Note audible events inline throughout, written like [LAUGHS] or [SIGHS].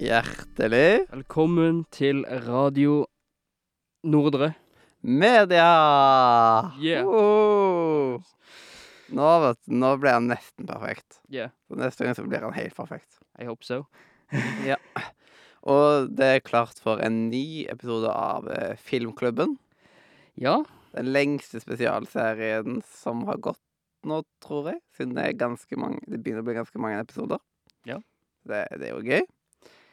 Hjertelig Velkommen til Radio Nordre. media! Yeah. Wow. Nå, vet du, nå ble han nesten perfekt. Yeah, Så neste gang så blir han helt perfekt. I hope so. [LAUGHS] Og det er klart for en ny episode av eh, Filmklubben. Ja, Den lengste spesialserien som har gått nå, tror jeg. Siden det er ganske mange Det begynner å bli ganske mange episoder. Ja. Det, det er jo gøy.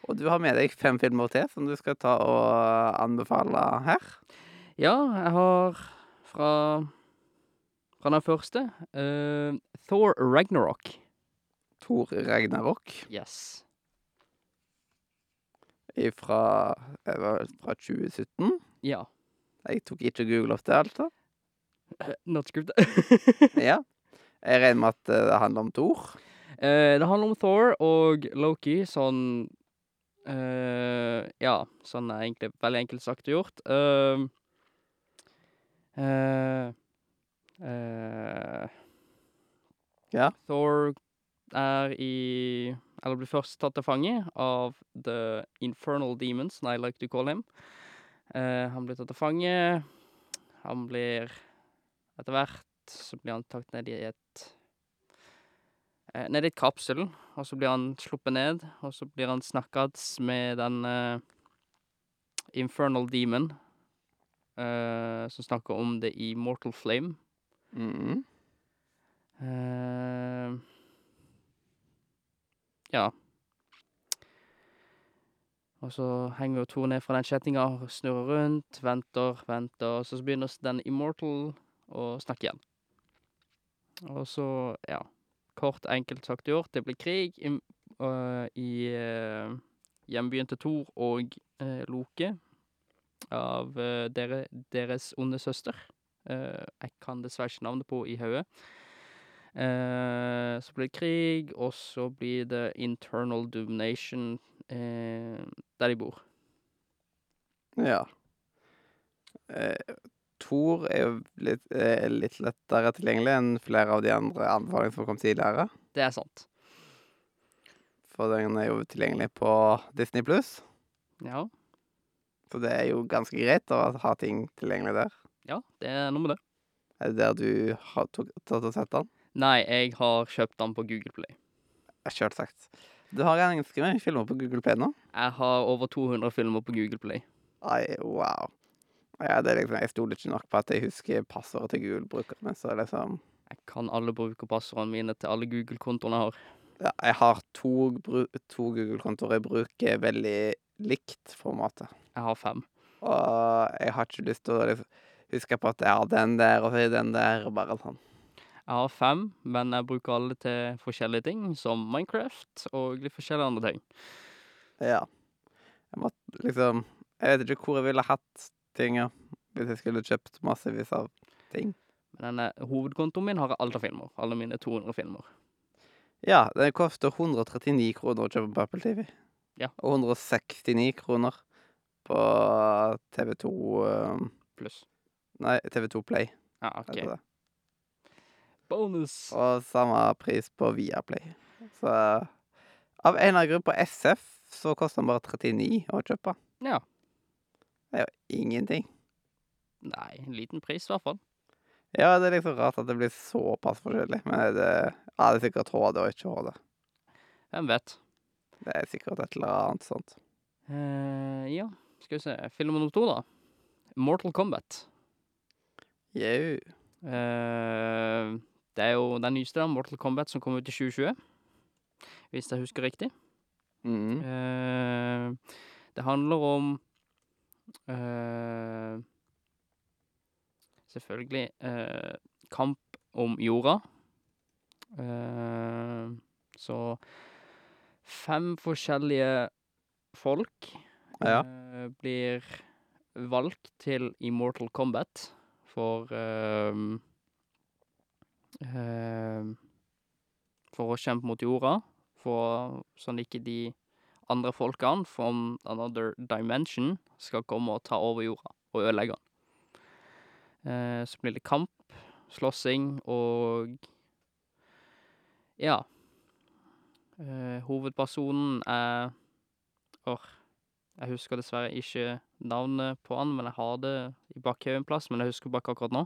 Og du har med deg fem filmer til som du skal ta og anbefale her. ja jeg har fra, fra den første uh, Thor Ragnarok. Thor Ragnarok Yes. fra, fra 2017. Ja. Jeg tok ikke Google opp det, altså. Not good. [LAUGHS] [LAUGHS] Ja. Jeg regner med at eh, det handler om Thor. Uh, det handler om Thor og Loki, sånn eh, Ja, sånn er egentlig veldig enkelt sagt og gjort. Eh, eh, eh, Ja. Thor er i Eller blir først tatt til fange av The Infernal Demons, I like to call him. Eh, han blir tatt til fange. Han blir Etter hvert så blir han tatt ned i et eh, Ned i et kapsel, og så blir han sluppet ned, og så blir han snakkats med den eh, Infernal Demon, eh, som snakker om The Immortal Flame. Mhm. Eh, ja. Og så henger jo Thor ned fra den kjettinga og snurrer rundt, venter, venter, og så begynner den Immortal å snakke igjen. Og så, ja Kort, enkelt sagt gjort, det blir krig i, øh, i øh, hjembyen til Thor og øh, Loke av øh, dere, deres onde søster. Eh, jeg kan dessverre ikke navnet på i hodet. Eh, så blir det krig, og så blir det internal domination eh, der de bor. Ja. Eh, Thor er jo litt, er litt lettere tilgjengelig enn flere av de andre anbefalingene som kom tidligere. Det er sant. For den er jo tilgjengelig på Disney pluss. Ja, Så det er jo ganske greit å ha ting tilgjengelig der. ja det er noe med det. Er det der du har tatt og sett den? Nei, jeg har kjøpt den på Google Play. Selvsagt. Du har ganske mange filmer på Google Play nå. Jeg har over 200 filmer på Google Play. Ai, wow. Ja, det er liksom, jeg stoler ikke nok på at jeg husker passordet til Google-brukerne. Så liksom Jeg kan alle brukerpassordene mine til alle Google-kontoene jeg har. Ja, jeg har to, to Google-kontoer jeg bruker veldig likt formatet. Jeg har fem. Og jeg har ikke lyst til å liksom, huske på at jeg har den der, og den der, og bare sånn. Jeg har fem, men jeg bruker alle til forskjellige ting, som Minecraft og litt forskjellige andre ting. Ja. Jeg måtte liksom Jeg vet ikke hvor jeg ville hatt ting, ja. Hvis jeg skulle kjøpt massevis av ting. Men denne hovedkontoen min har jeg filmer. Alle mine 200 filmer. Ja, det koster 139 kroner å kjøpe på Apple TV. Ja. Og 169 kroner på TV2 um, Pluss. Nei, TV2 Play. Ja, OK. Bonus! Og samme pris på Viaplay. Så av en eller annen grunn på SF så koster den bare 39 å kjøpe. Ja. Det er jo ingenting. Nei, en liten pris i hvert fall. Ja, det er liksom rart at det blir såpass forskjellig. Men det, ja, det er sikkert HD og ikke HD. Hvem vet? Det er sikkert et eller annet sånt. Uh, ja, skal vi se. Film nummer to, da. Mortal Kombat. Jau. Uh, det er jo den nyeste, da, Mortal Kombat, som kom ut i 2020. Hvis jeg husker riktig. Mm. Uh, det handler om Selvfølgelig eh, kamp om jorda. Eh, så fem forskjellige folk Ja. eh, blir valgt til Immortal Kombat for For å kjempe mot jorda, for sånn ikke de andre folkene from another dimension skal komme og ta over jorda og ødelegge den. Eh, så blir det kamp, slåssing og Ja. Eh, hovedpersonen er Åh, jeg husker dessverre ikke navnet på han, men jeg har det i bakhodet plass, men jeg husker ikke akkurat nå.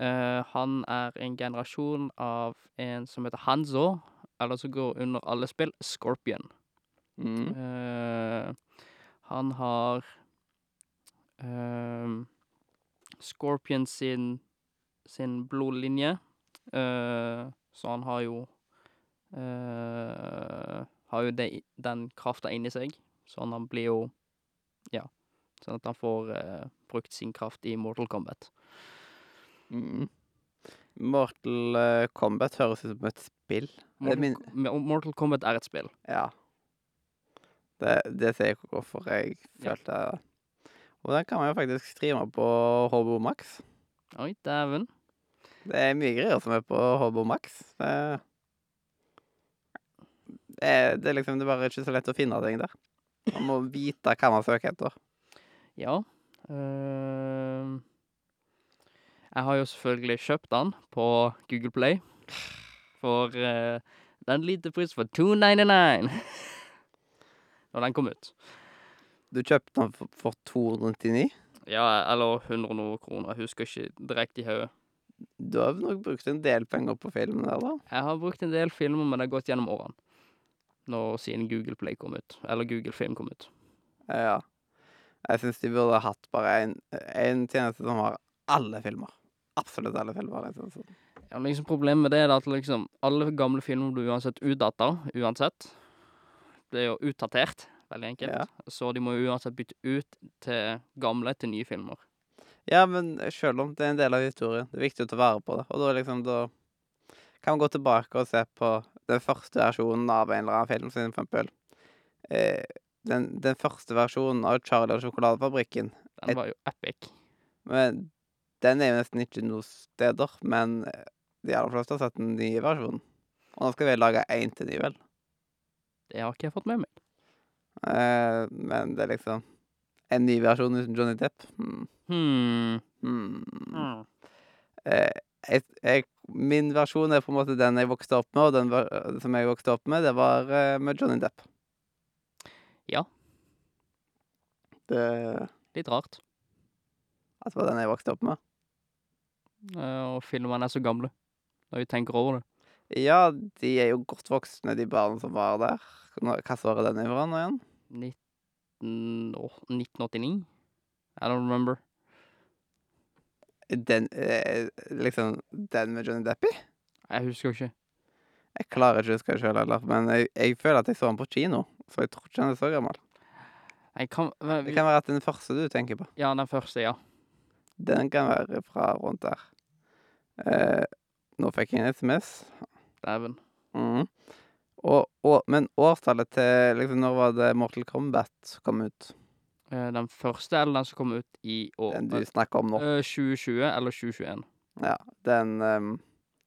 Eh, han er en generasjon av en som heter Hanzo, eller som går under alle spill, Scorpion. Mm. Eh, han har ehm, Scorpion sin sin blodlinje, eh, så han har jo eh, har jo de, den krafta inni seg, så han blir jo Ja, sånn at han får uh, brukt sin kraft i Mortal Kombat. Mm. Mortal eh, Kombat høres ut som et spill. Mortal, min- Mortal Kombat er et spill. Ja. Det, det sier jeg hvorfor jeg følte følte Og den kan man jo faktisk streame på HBO Max. Oi, dæven. Det er mye greier som er på HBO Max. Det, det, det liksom det er bare ikke så lett å finne ting der. Man må vite hva man søker etter. Ja. ehm, jeg har jo selvfølgelig kjøpt den på Google Play. For uh, den lite pris for 299. [LAUGHS] Når den kom ut. Du kjøpte den for, for 299. Ja, eller 100 noe kroner. Jeg husker ikke direkte i hodet. Du har nok brukt en del penger på filmen der, da. Jeg har brukt en del filmer, men det har gått gjennom årene. Når siden Google Play kom ut. Eller Google Film kom ut. Ja. Jeg syns de burde hatt bare en, en tjeneste som har alle filmer. Absolutt alle filmer. Liksom. Ja, liksom Problemet med det er at liksom alle gamle filmer blir uansett utdatta. uansett. Er jo utdatert, veldig enkelt. Ja. Så de må jo uansett bytte ut til gamle til nye filmer. Ja, men selv om det er en del av historien, det er viktig å ta vare på det. Og da liksom, da kan man gå tilbake og se på den første versjonen av en eller annen film, for eksempel. Eh, den, den første versjonen av Charlie og sjokoladefabrikken. Den var jo epic. Men den er jo nesten ikke noen steder, men de aller fleste har sett den nye versjonen. Og nå skal vi lage én til ny, vel. Det har ikke jeg fått med meg. Eh, men det er liksom En ny versjon uten Johnny Depp. Hmm. Hmm. Hmm. Eh, jeg, jeg, min versjon er på en måte den jeg vokste opp med, og den som jeg vokste opp med, det var eh, med Johnny Depp. Ja. Det, Litt rart. at det var den jeg vokste opp med. Eh, og filmene er så gamle. Når vi tenker over det. Ja, de er jo godt voksne, de barna som var der. Hvilket år er den ifra nå igjen? 19, åh, 1989? I don't remember. Den, eh, liksom, den med Johnny Deppi? Jeg husker ikke. Jeg klarer ikke å huske det sjøl heller, men jeg, jeg føler at jeg så den på kino, så jeg tror ikke den er så gammel. Kan, men Det kan være at den første du tenker på. Ja, den første, ja. Den kan være fra rundt der. Eh, nå fikk jeg en SMS. Dæven. Mm. Og, og, men årstallet til liksom, Når var det Mortal Kombat kom ut? Eh, Den første eller den som kom ut i år? Den du snakker om nå? Eh, 2020 eller 2021. Ja, den um,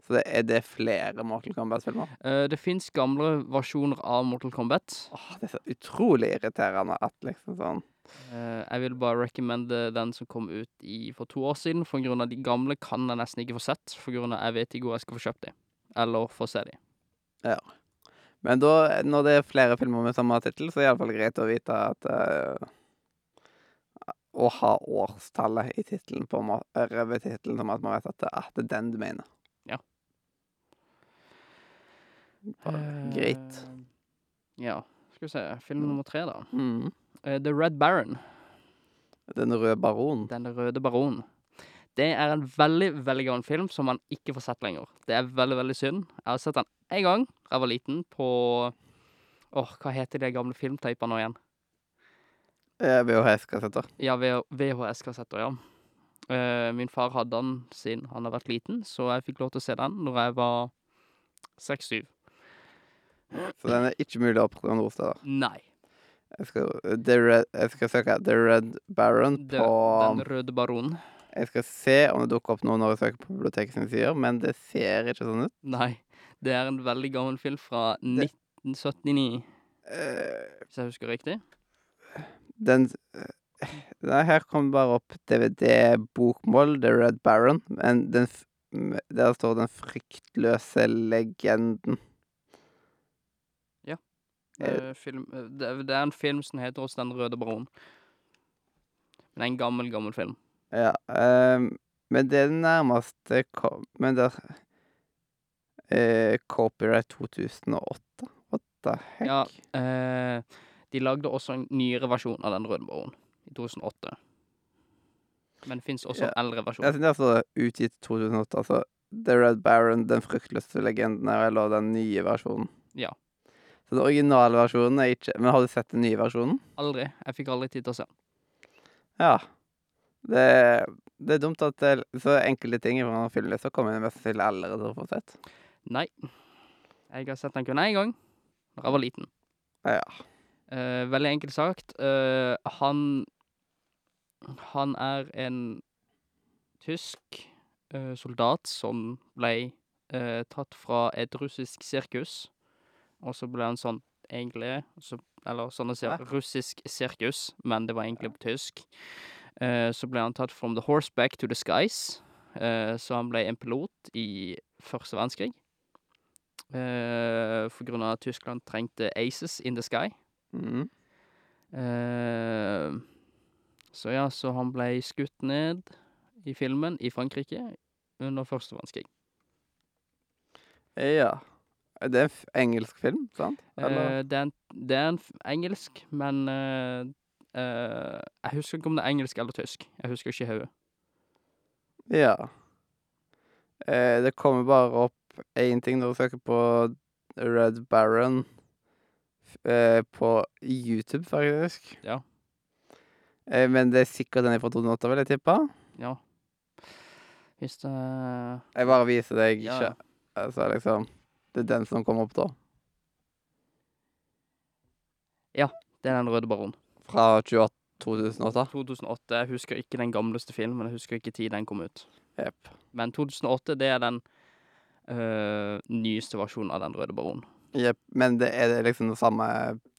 Så det er det flere Mortal Kombat-filmer? Eh, det fins gamle versjoner av Mortal Kombat. Åh, det er så utrolig irriterende at liksom sånn Eh, jeg vil bare recommende den som kom ut i, for to år siden. For grunn av de gamle kan jeg nesten ikke få sett, for grunn av jeg vet ikke hvor jeg skal få kjøpt de. Eller få se de. Men da, når det er flere filmer med samme tittel, så er det iallfall greit å vite at uh, Å ha årstallet i tittelen på over tittelen, som at man vet at det, det er den du mener. Ja. Bare greit. Eh, Ja, skal vi se. Film nummer tre, da. Mm. Uh, The Red Baron. Den røde baron. Den røde baron. Det er en veldig veldig gammel film som man ikke får sett lenger. Det er veldig veldig synd. Jeg har sett den én gang da jeg var liten, på Åh, hva heter de gamle filmteiper nå igjen? Eh, VHS-kassetter. Ja, VHS-kassetter, ja. Eh, min far hadde den siden han har vært liten, så jeg fikk lov til å se den når jeg var seks-syv. Så den er ikke mulig å oppdra noen steder. Nei. Jeg skal, The Red, jeg skal søke The Red Baron på den røde baronen. Jeg skal se om det dukker opp noe når jeg søker på biblioteket sine sider, men det ser ikke sånn ut. Nei. Det er en veldig gammel film fra 1979, uh, hvis jeg husker riktig. den eh, Nei, her kommer bare opp DVD-bokmål, The Red Baron, men den Der står Den fryktløse legenden. Ja. Er- Eh, film, eh, det, er- det er en film som heter også Den røde baron. Men det er en gammel, gammel film. Ja. ehm, men det er det nærmeste kom Men der er Copyright 2008? What the heck? Ja, eh, de lagde også en nyere versjon av Den røde baron i 2008. Men det fins også Ja, en eldre versjon. Jeg synes det er så utgitt 2008, altså The Red Baron, Den fryktløse legenden, er eller den nye versjonen. Ja. Så den originale versjonen er ikke Men har du sett den nye versjonen? Aldri. Jeg fikk aldri tid til å se den. Ja. Det, det er dumt at det så enkelte ting fra så kommer jeg mest til å få sett. Nei. Jeg har sett den kun én gang, da jeg var liten. Ja. Eh, veldig enkelt sagt. eh, han Han er en tysk eh, soldat som ble eh, tatt fra et russisk sirkus. Og så ble han sånn egentlig så, Eller sånn å si russisk sirkus, men det var egentlig på tysk. Eh, så ble han tatt from the horseback to the skies. Eh, så han ble en pilot i første verdenskrig. Eh, for grunn av at Tyskland trengte aces in the sky. Mm. Så ja, så han ble skutt ned i filmen i Frankrike under første verdenskrig. ja. Det er en engelsk film, sant? Eller? Det, er en, det er en engelsk, men Jeg husker ikke om det er engelsk eller tysk. Jeg husker ikke i hodet. Ja. Eh, det kommer bare opp én ting når du søker på Red Baron eh, på YouTube, faktisk. Ja. Eh, men det er sikkert den er fra 2008, vil jeg tippe. Ja. Hvis det Jeg bare viser deg Ja. ikke Altså, liksom Det er den som kommer opp da. Ja. Det er Den røde baron. Fra 28 2008. 2008. Jeg husker ikke den gamleste filmen. Jeg husker ikke tid den kom ut. Yep. Men 2008, det er den øh, nyeste versjonen av Den røde baron. Jepp. Men det er det liksom den samme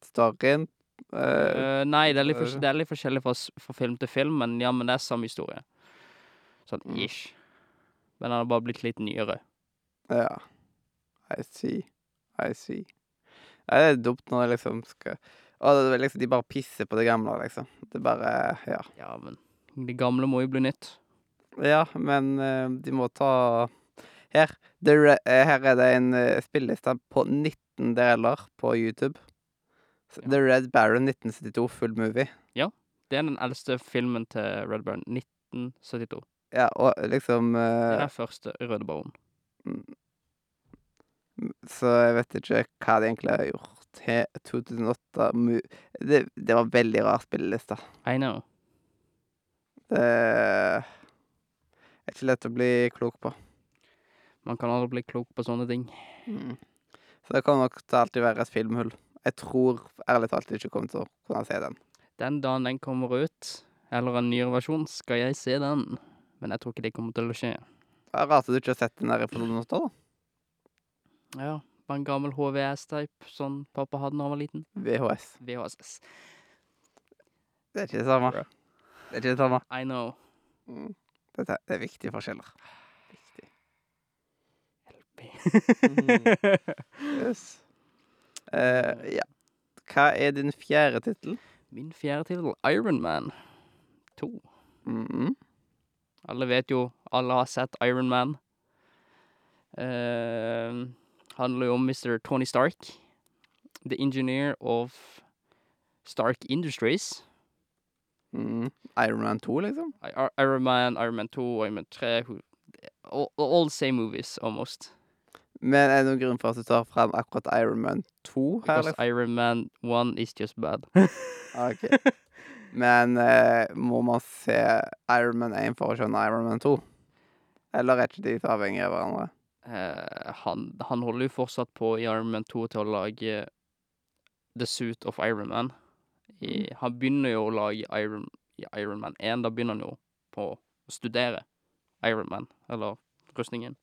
storyen? Uh, uh, nei, det er, litt for, det er litt forskjellig fra, fra film til film, men ja, men det er samme historie. Sånn Mm. ish. Men den har bare blitt litt nyere. ja. I see. I see. Det er dumt når det liksom skal Er liksom, de bare pisser på det gamle, liksom. Det er bare Ja. Ja, men det gamle må jo bli nytt. Ja, men uh, de må ta Her re- eh, her er det en uh, spilleliste på 19 deler på YouTube. Ja. The Red Baron 1972 full movie. Ja. Det er den eldste filmen til Red Baron. 1972. Ja, og liksom Det er eh, den første Røde baron. Så jeg vet ikke hva de egentlig har gjort. He, 2008 mu det, det var veldig rar spilleliste. I know. Det er ikke lett å bli klok på. Man kan aldri bli klok på sånne ting. Mm. Så det kan nok alltid være et filmhull. Jeg tror ærlig talt ikke kommer til å kunne se den. Den dagen den kommer ut, eller en nyere versjon, skal jeg se den. Men jeg tror ikke det kommer til å skje. Det er rart at du ikke har sett den der i 2008, da. Ja, bare en gammel HVS-type, sånn pappa hadde da han var liten. VHS. VHS. Det er ikke det samme. Det er ikke det samme. I know. Mm. Dette, det er viktige forskjeller. Viktig. Yes. Eh, ja. Hva er din fjerde tittel? Min fjerde tittel, Iron Man 2. -hmm. Alle vet jo, alle har sett Iron Man. Handler jo om Mr. Tony Stark. The engineer of Stark Industries. Mm. Iron Man 2, liksom? I- I- Iron Man, Iron Man 2, Iron Man 3 who- All, all same movies, almost. Men er det noen grunn for at du tar frem akkurat Iron Man 2 her? Because eller? Iron Man 1 is just bad. [LAUGHS] [LAUGHS] Ok. Men eh, må man se Iron Man 1 for å skjønne Iron Man 2? Eller er ikke de så avhengige av hverandre? Eh, han, han holder jo fortsatt på i Iron Man 2 til å lage The Suit of Iron Man. I, han begynner jo å lage Iron, i Iron Man 1. Da begynner han jo på å studere Iron Man, eller rustningen.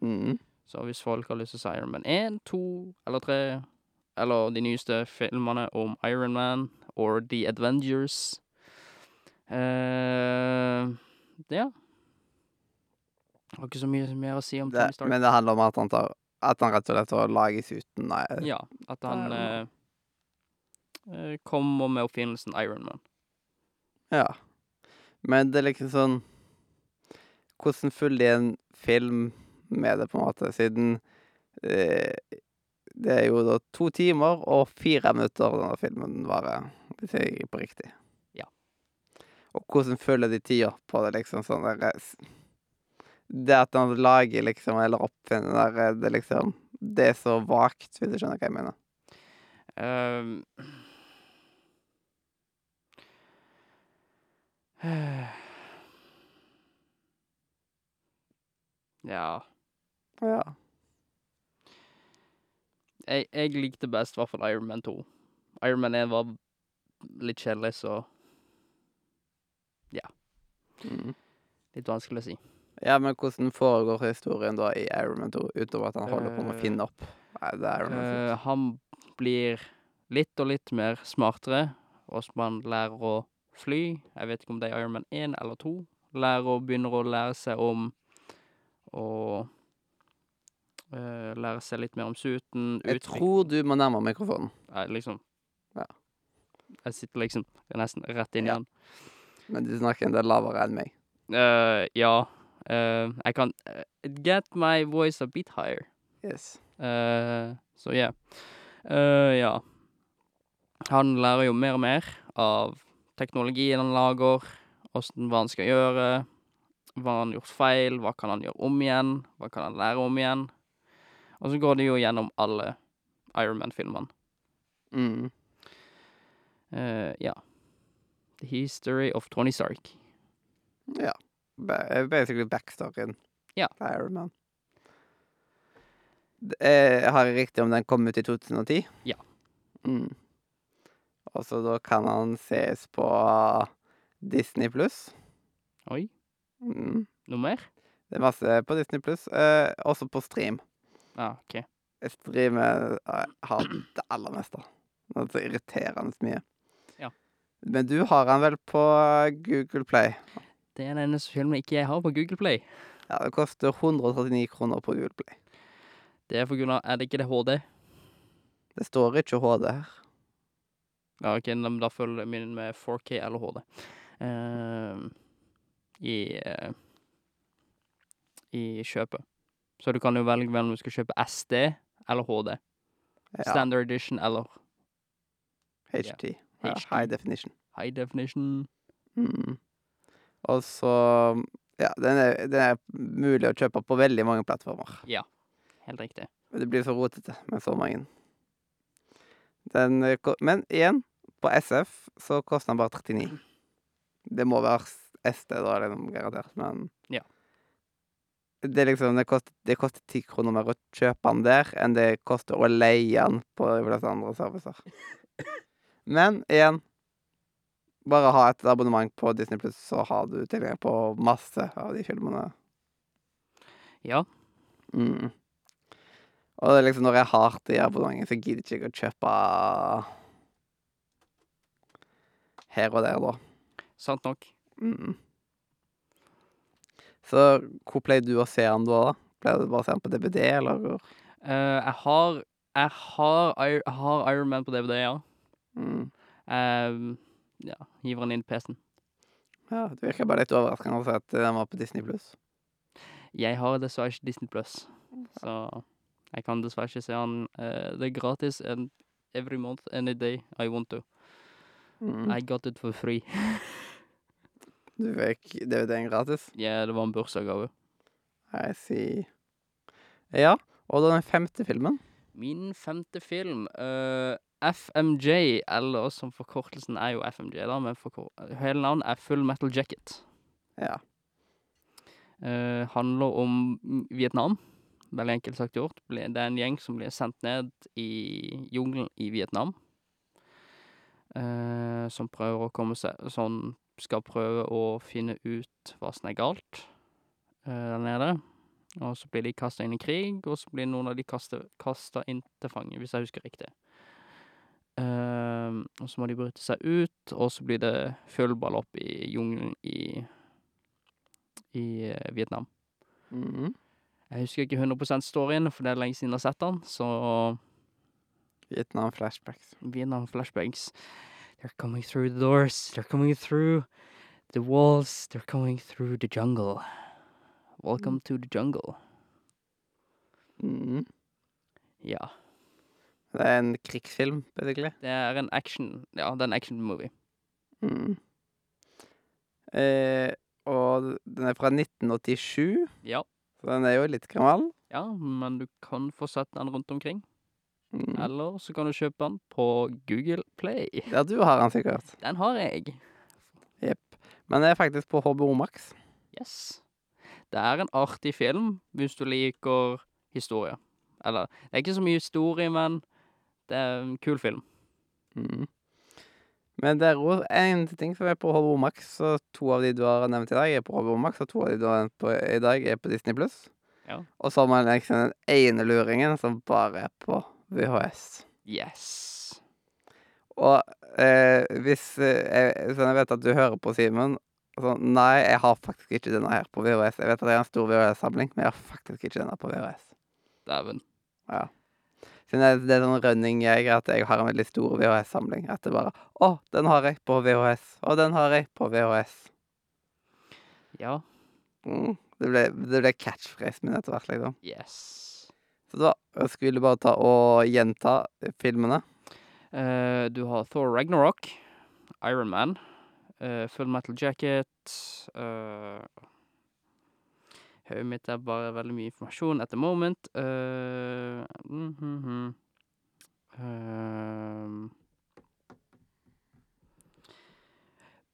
Mm. Så hvis folk har lyst til å se Iron Man 1, 2 eller 3, eller de nyeste filmene om Iron Man, or The Avengers eh, Ja. Har ikke så mye mer å si om det, Tony Stark. men det handler om at han tar At han rett og slett har laget uten Nei, Ja, at han eh, eh, kommer med oppfinnelsen Iron Man. Ja. Men det er liksom sånn Hvordan følger de en film med det, på en måte, siden eh, det er jo da to timer og fire minutter denne filmen varer, hvis jeg er på riktig. Ja. Og hvordan følger de tida på det, liksom sånn der eh, Det at han lager liksom, eller oppfinner det, det liksom Det er så vagt, hvis du skjønner hva jeg mener. Ehm. [SIGHS] Ja. Ja. Jeg, jeg likte best i hvert fall Iron Man 2. Iron Man 1 var litt kjedelig, så Mm. litt vanskelig å si. Ja, men hvordan foregår historien da i Iron Man 2, utover at han holder på med å Eh, finne opp? Iron Man Eh, han blir litt og litt mer smartere, og man lærer å fly. Jeg vet ikke om det er Iron Man 1 eller 2. Lærer og begynner å lære seg om å uh, Lære seg litt mer om suiten. Jeg tror du må nærme mikrofonen. Nei, liksom. Ja. Jeg sitter liksom nesten rett inn i Ja. den. Men du snakker en del lavere enn meg. Uh, ja. Eh, jeg kan eh, get my voice a bit higher. Yes. Eh, ja. Eh, ja. Han lærer jo mer og mer av teknologien han lager, åssen hva han skal gjøre, hva han har gjort feil, hva kan han gjøre om igjen, hva kan han lære om igjen. Og så går det jo gjennom alle Iron Man-filmene. Mm. Uh, ja. The History of Tony Stark. Ja. Ba- Basically backstoryen Ja. på Iron Man. Det er- Har jeg riktig om den kom ut i 2010? Ja. Mm. Og så da kan han ses på Disney pluss. Oi, Mm. noe mer? Det er masse på Disney pluss. Eh, også på stream. Ja, OK. Jeg streamer jeg har det aller meste. Det er så irriterende mye. Ja. Men du har han vel på Google Play? Det er den eneste filmen ikke jeg har på Google Play. Ja, det koster 139 kroner på Google Play. Det er for grunn av Er det ikke det HD? Det står ikke HD her. Ja, ok, men da følger min med 4K eller HD. Uh, I uh, I kjøpet. Så du kan jo velge mellom du skal kjøpe SD eller HD. Ja, Standard edition eller HT. Ja, HT. high definition. high definition. Mm. Og så Ja, den er, den er mulig å kjøpe på veldig mange plattformer. Ja, Helt riktig. Men det blir så rotete med så mange. Den, men igjen, på SF så koster den bare 39. Det må være SD, da, liksom, garantert, men Ja. Det liksom, det koster, det koster 10 kroner mer å kjøpe den der enn det koster å leie den på de fleste andre servicer. [LAUGHS] Men igjen Bare ha et abonnement på Disney Pluss, så har du tilgang på masse av de filmene. Ja. Mm. Og det er liksom når jeg har det abonnementet, så gidder jeg ikke å kjøpe her og der, da. Sant nok. Mm. Så hvor pleier du å se den da? Pleier du bare å se den på DVD, eller? Eh, jeg har Jeg har, har Iron Man på DVD, ja. Mm. Ehm, ja, hiver han inn PC-en. Ja, det virker bare litt overraskende å se at den var på Disney Pluss. Jeg har dessverre ikke Disney Plus, så jeg kan dessverre ikke se han. Uh, det er gratis and every month, any day I want to. Mm. I got it for free. [LAUGHS] Du fikk DVD-en gratis? Ja, det var en bursdagsgave. I see. Ja, og da den femte filmen? Min femte film, eh, FMJ, eller som forkortelsen er jo FMJ, da, men hele navnet er Full Metal Jacket. Ja. Uh, handler om Vietnam. Veldig enkelt sagt gjort. Det er en gjeng som blir sendt ned i jungelen i Vietnam. Uh, som prøver å komme seg Sånn skal prøve å finne ut hva som er galt uh, der nede. Og så blir de kasta inn i krig, og så blir noen av de kasta inn til fange, hvis jeg husker riktig. Ehm, og så må de bryte seg ut, og så blir det opp i jungelen i i eh, Vietnam. Mhm. Jeg husker ikke 100 storyen, for det er lenge siden jeg har sett den, så Vietnam flashbacks. Vietnam flashbacks. They're coming through the doors. They're coming through the walls. They're coming through the jungle. Welcome to the jungle. Mm. Ja. Det er en krigsfilm, basically. Det er en action Ja, det er en action-movie. Mm. Eh, og den er fra 1987, Ja. så den er jo litt gammel. ja, men du kan få sett den rundt omkring. Mm. Eller så kan du kjøpe den på Google Play. Ja, du har den sikkert. Den har jeg. Men det er faktisk på HBO Max. Yes. Det er en artig film hvis du liker historie. Eller, det er ikke så mye historie, men det er en kul film. Mm. Men det er ro. en ting som er på HBO Max, og to av de du har nevnt i dag, er på HBO Max, og to av de du har nevnt på, i dag, er på Disney Pluss. Ja. Og så har man liksom den ene luringen som bare er på VHS. Yes. Og eh, hvis eh, sånn jeg vet at du hører på, Simen sånn, Nei, jeg har faktisk ikke denne her på VHS. Jeg vet at det er en stor VHS-samling, men jeg har faktisk ikke denne på VHS. Dæven. Ja. Siden det, det er sånn running jeg, at jeg har en veldig stor VHS-samling. At det bare Å, den har jeg på VHS. Og den har jeg på VHS. Ja. Mm. Det ble, det ble catchphrasen min etter hvert, liksom. Yes. Så da skulle vi bare ta og gjenta filmene. Uh, du har Thor Ragnarok, Iron Man, uh, Full Metal Jacket uh, Hodet mitt er bare veldig mye informasjon at the moment. Uh, mm, mm, mm. Um,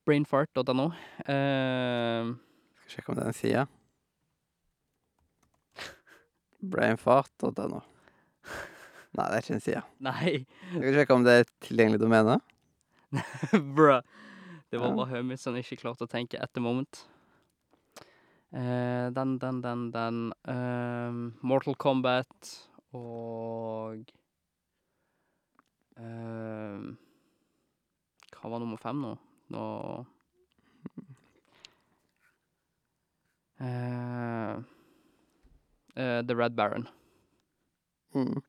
Brainfart.no. Uh, Skal sjekke om det er en side. Brainfart.no. Nei, det er ikke en side. [LAUGHS] nei, Skal skal sjekke om det er et tilgjengelig domene. [LAUGHS] bruh. Det var bare hodet mitt som ikke klarte å tenke at the moment. Eh, den, den, den, den ehm, Mortal Kombat og ehm, Hva var nummer fem nå? Nå Eh, eh, The Red Baron. Mm.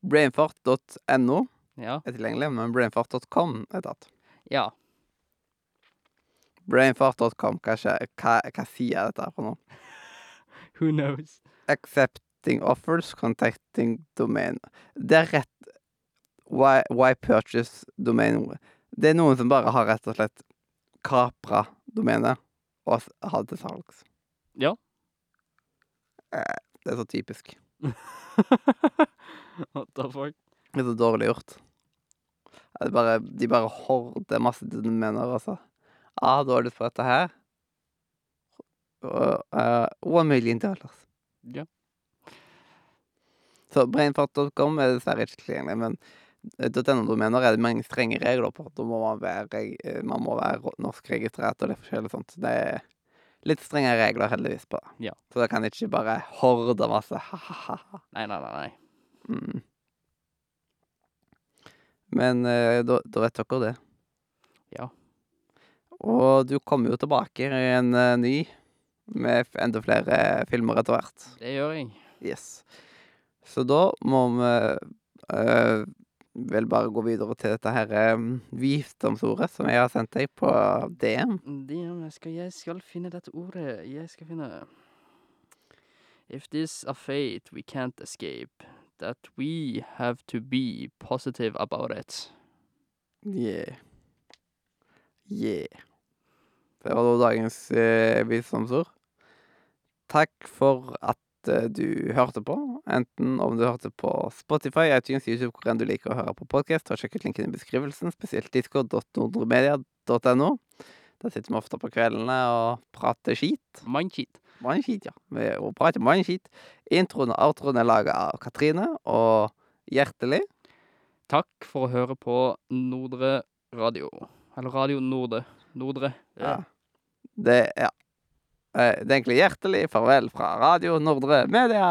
Brainfart.no Ja. er tilgjengelig, men brainfart.com er tatt. ja. Brainfart.com, hva, hva, hva sier dette for noe? [LAUGHS] Who knows? Accepting offers, contacting domain. Det er rett Why, why purchase domain? Det er noen som bare har rett og slett kapra domenet og hatt det til salgs. Ja. Eh, Det er så typisk. [LAUGHS] What the fuck? Det er så dårlig gjort. Er bare, de bare horder masse domener, og så ah, da har på dette her? Og, en one million dollars. Ja. Så brainfart.com er dessverre ikke tilgjengelig, men eh, .no-domener er det mange strenge regler på. Da må man være, eh, man må være norsk norskregistrert og det forskjellige sånt. Det er litt strenge regler heldigvis på det. Ja. Så da kan ikke bare horde masse ha-ha-ha. Nei, nei, nei. nei. Mm. Men eh, da, da vet dere det. Ja. Og du kommer jo tilbake i en eh, ny med enda flere filmer etter hvert. Det gjør jeg. Yes. Så da må vi eh, vel bare gå videre til dette her eh, visdomsordet som jeg har sendt deg på DM. DM, jeg skal, jeg skal finne dette ordet. Jeg skal finne If this a fate we can't escape, that we have to be positive about it. Yeah. Yeah. Det var da dagens eh, visdomsord. Takk for at eh, du hørte på. Enten om du hørte på Spotify, iTunes, YouTube, hvor enn du liker å høre på podkast. Har sjekket linken i beskrivelsen, spesielt disco.nordremedia.no. Der sitter vi ofte på kveldene og prater skit. Mannskit. Mannskit, ja. Vi prater mannskit. Introen og outroen er laga av Katrine og Hjertelig. Takk for å høre på Nordre Radio. Eller Radio Norde. Nordre. Ja. Det ja. Eh, Det er egentlig hjertelig farvel fra Radio Nordre Media.